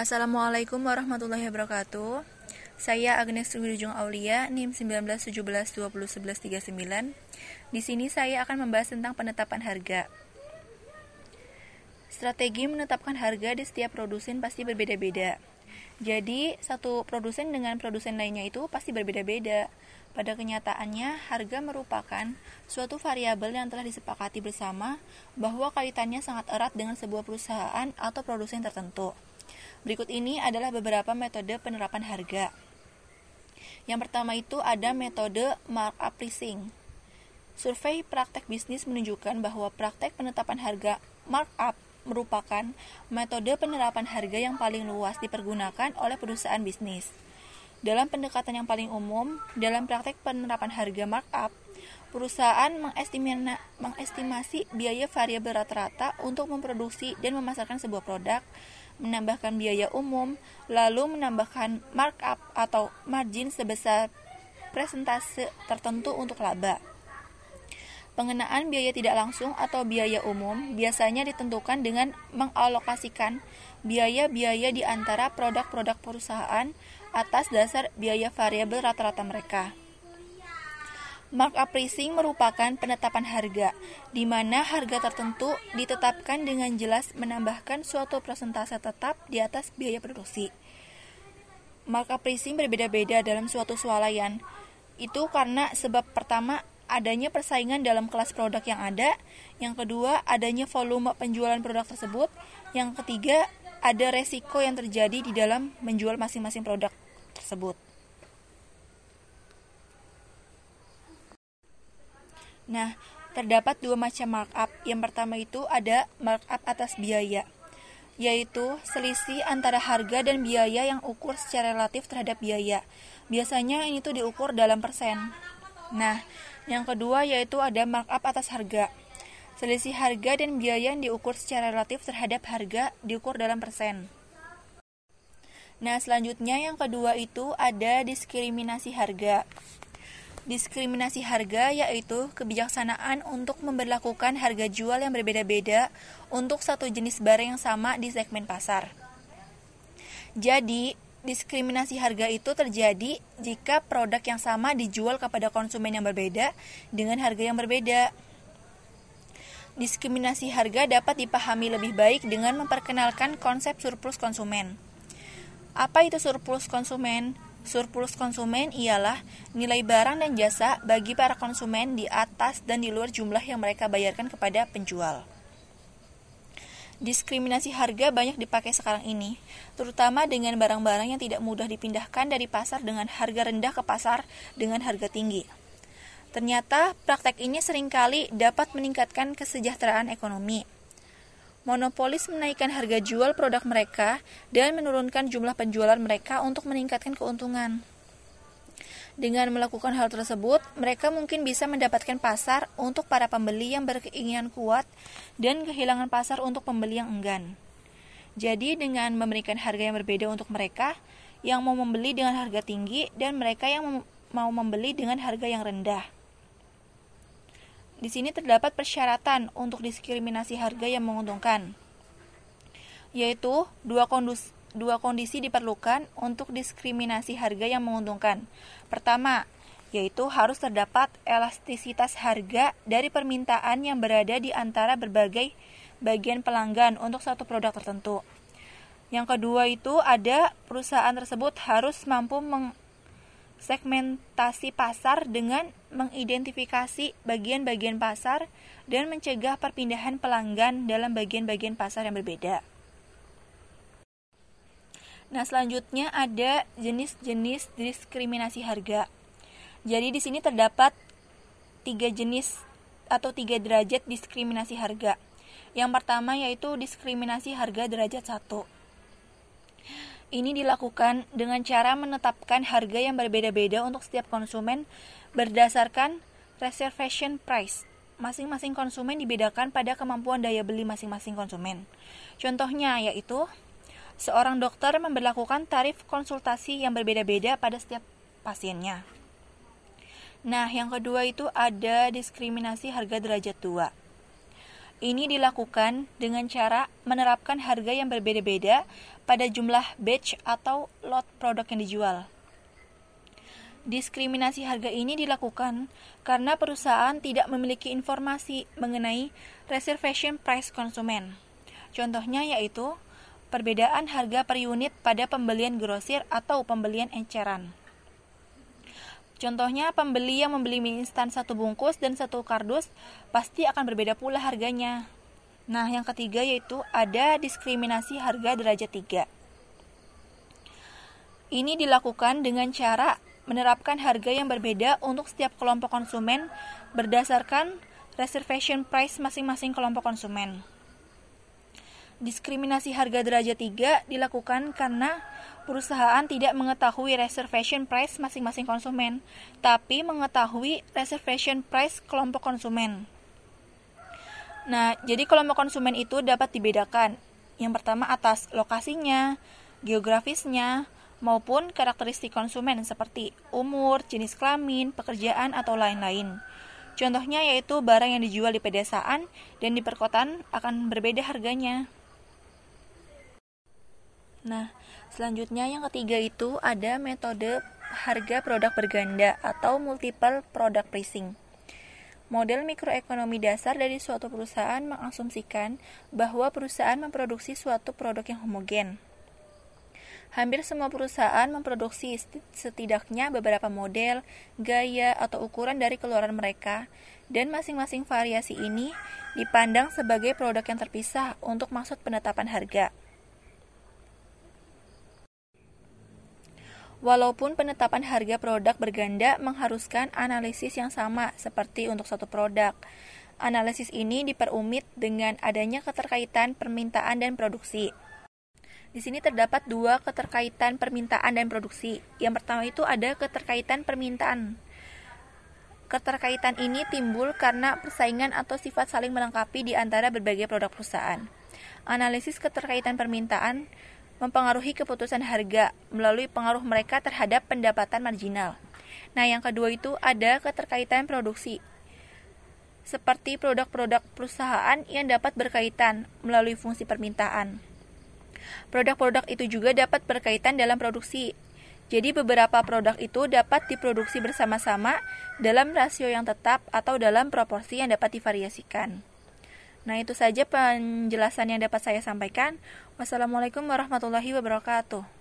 Assalamualaikum warahmatullahi wabarakatuh. Saya Agnes Wijung Aulia, NIM 1917201139. Di sini saya akan membahas tentang penetapan harga. Strategi menetapkan harga di setiap produsen pasti berbeda-beda. Jadi, satu produsen dengan produsen lainnya itu pasti berbeda-beda. Pada kenyataannya, harga merupakan suatu variabel yang telah disepakati bersama bahwa kaitannya sangat erat dengan sebuah perusahaan atau produsen tertentu. Berikut ini adalah beberapa metode penerapan harga. Yang pertama itu ada metode markup pricing. Survei praktek bisnis menunjukkan bahwa praktek penetapan harga markup merupakan metode penerapan harga yang paling luas dipergunakan oleh perusahaan bisnis. Dalam pendekatan yang paling umum, dalam praktek penerapan harga markup, perusahaan mengestimasi biaya variabel rata-rata untuk memproduksi dan memasarkan sebuah produk menambahkan biaya umum, lalu menambahkan markup atau margin sebesar presentase tertentu untuk laba. Pengenaan biaya tidak langsung atau biaya umum biasanya ditentukan dengan mengalokasikan biaya-biaya di antara produk-produk perusahaan atas dasar biaya variabel rata-rata mereka. Markup pricing merupakan penetapan harga, di mana harga tertentu ditetapkan dengan jelas menambahkan suatu persentase tetap di atas biaya produksi. Markup pricing berbeda-beda dalam suatu swalayan. Itu karena sebab pertama adanya persaingan dalam kelas produk yang ada, yang kedua adanya volume penjualan produk tersebut, yang ketiga ada resiko yang terjadi di dalam menjual masing-masing produk tersebut. Nah, terdapat dua macam markup. Yang pertama itu ada markup atas biaya, yaitu selisih antara harga dan biaya yang ukur secara relatif terhadap biaya. Biasanya ini tuh diukur dalam persen. Nah, yang kedua yaitu ada markup atas harga. Selisih harga dan biaya yang diukur secara relatif terhadap harga diukur dalam persen. Nah, selanjutnya yang kedua itu ada diskriminasi harga. Diskriminasi harga yaitu kebijaksanaan untuk memperlakukan harga jual yang berbeda-beda untuk satu jenis barang yang sama di segmen pasar. Jadi, diskriminasi harga itu terjadi jika produk yang sama dijual kepada konsumen yang berbeda dengan harga yang berbeda. Diskriminasi harga dapat dipahami lebih baik dengan memperkenalkan konsep surplus konsumen. Apa itu surplus konsumen? Surplus konsumen ialah nilai barang dan jasa bagi para konsumen di atas dan di luar jumlah yang mereka bayarkan kepada penjual. Diskriminasi harga banyak dipakai sekarang ini, terutama dengan barang-barang yang tidak mudah dipindahkan dari pasar dengan harga rendah ke pasar dengan harga tinggi. Ternyata praktek ini sering kali dapat meningkatkan kesejahteraan ekonomi monopolis menaikkan harga jual produk mereka dan menurunkan jumlah penjualan mereka untuk meningkatkan keuntungan. Dengan melakukan hal tersebut, mereka mungkin bisa mendapatkan pasar untuk para pembeli yang berkeinginan kuat dan kehilangan pasar untuk pembeli yang enggan. Jadi, dengan memberikan harga yang berbeda untuk mereka yang mau membeli dengan harga tinggi dan mereka yang mau membeli dengan harga yang rendah. Di sini terdapat persyaratan untuk diskriminasi harga yang menguntungkan, yaitu dua kondisi, dua kondisi diperlukan untuk diskriminasi harga yang menguntungkan. Pertama, yaitu harus terdapat elastisitas harga dari permintaan yang berada di antara berbagai bagian pelanggan untuk satu produk tertentu. Yang kedua itu ada perusahaan tersebut harus mampu meng segmentasi pasar dengan mengidentifikasi bagian-bagian pasar dan mencegah perpindahan pelanggan dalam bagian-bagian pasar yang berbeda. Nah, selanjutnya ada jenis-jenis diskriminasi harga. Jadi di sini terdapat tiga jenis atau tiga derajat diskriminasi harga. Yang pertama yaitu diskriminasi harga derajat satu. Ini dilakukan dengan cara menetapkan harga yang berbeda-beda untuk setiap konsumen berdasarkan reservation price. Masing-masing konsumen dibedakan pada kemampuan daya beli masing-masing konsumen. Contohnya yaitu seorang dokter memperlakukan tarif konsultasi yang berbeda-beda pada setiap pasiennya. Nah, yang kedua itu ada diskriminasi harga derajat 2. Ini dilakukan dengan cara menerapkan harga yang berbeda-beda pada jumlah batch atau lot produk yang dijual. Diskriminasi harga ini dilakukan karena perusahaan tidak memiliki informasi mengenai reservation price konsumen. Contohnya yaitu perbedaan harga per unit pada pembelian grosir atau pembelian eceran. Contohnya, pembeli yang membeli mie instan satu bungkus dan satu kardus pasti akan berbeda pula harganya. Nah, yang ketiga yaitu ada diskriminasi harga derajat 3. Ini dilakukan dengan cara menerapkan harga yang berbeda untuk setiap kelompok konsumen berdasarkan reservation price masing-masing kelompok konsumen. Diskriminasi harga derajat 3 dilakukan karena perusahaan tidak mengetahui reservation price masing-masing konsumen, tapi mengetahui reservation price kelompok konsumen. Nah, jadi kelompok konsumen itu dapat dibedakan. Yang pertama atas lokasinya, geografisnya, maupun karakteristik konsumen seperti umur, jenis kelamin, pekerjaan, atau lain-lain. Contohnya yaitu barang yang dijual di pedesaan dan di perkotaan akan berbeda harganya. Nah, selanjutnya yang ketiga itu ada metode harga produk berganda atau multiple product pricing. Model mikroekonomi dasar dari suatu perusahaan mengasumsikan bahwa perusahaan memproduksi suatu produk yang homogen. Hampir semua perusahaan memproduksi setidaknya beberapa model, gaya, atau ukuran dari keluaran mereka, dan masing-masing variasi ini dipandang sebagai produk yang terpisah untuk maksud penetapan harga. Walaupun penetapan harga produk berganda mengharuskan analisis yang sama seperti untuk satu produk, analisis ini diperumit dengan adanya keterkaitan permintaan dan produksi. Di sini terdapat dua keterkaitan permintaan dan produksi. Yang pertama itu ada keterkaitan permintaan. Keterkaitan ini timbul karena persaingan atau sifat saling melengkapi di antara berbagai produk perusahaan. Analisis keterkaitan permintaan mempengaruhi keputusan harga melalui pengaruh mereka terhadap pendapatan marginal. Nah, yang kedua itu ada keterkaitan produksi. Seperti produk-produk perusahaan yang dapat berkaitan melalui fungsi permintaan. Produk-produk itu juga dapat berkaitan dalam produksi. Jadi beberapa produk itu dapat diproduksi bersama-sama dalam rasio yang tetap atau dalam proporsi yang dapat divariasikan. Nah, itu saja penjelasan yang dapat saya sampaikan. Wassalamualaikum warahmatullahi wabarakatuh.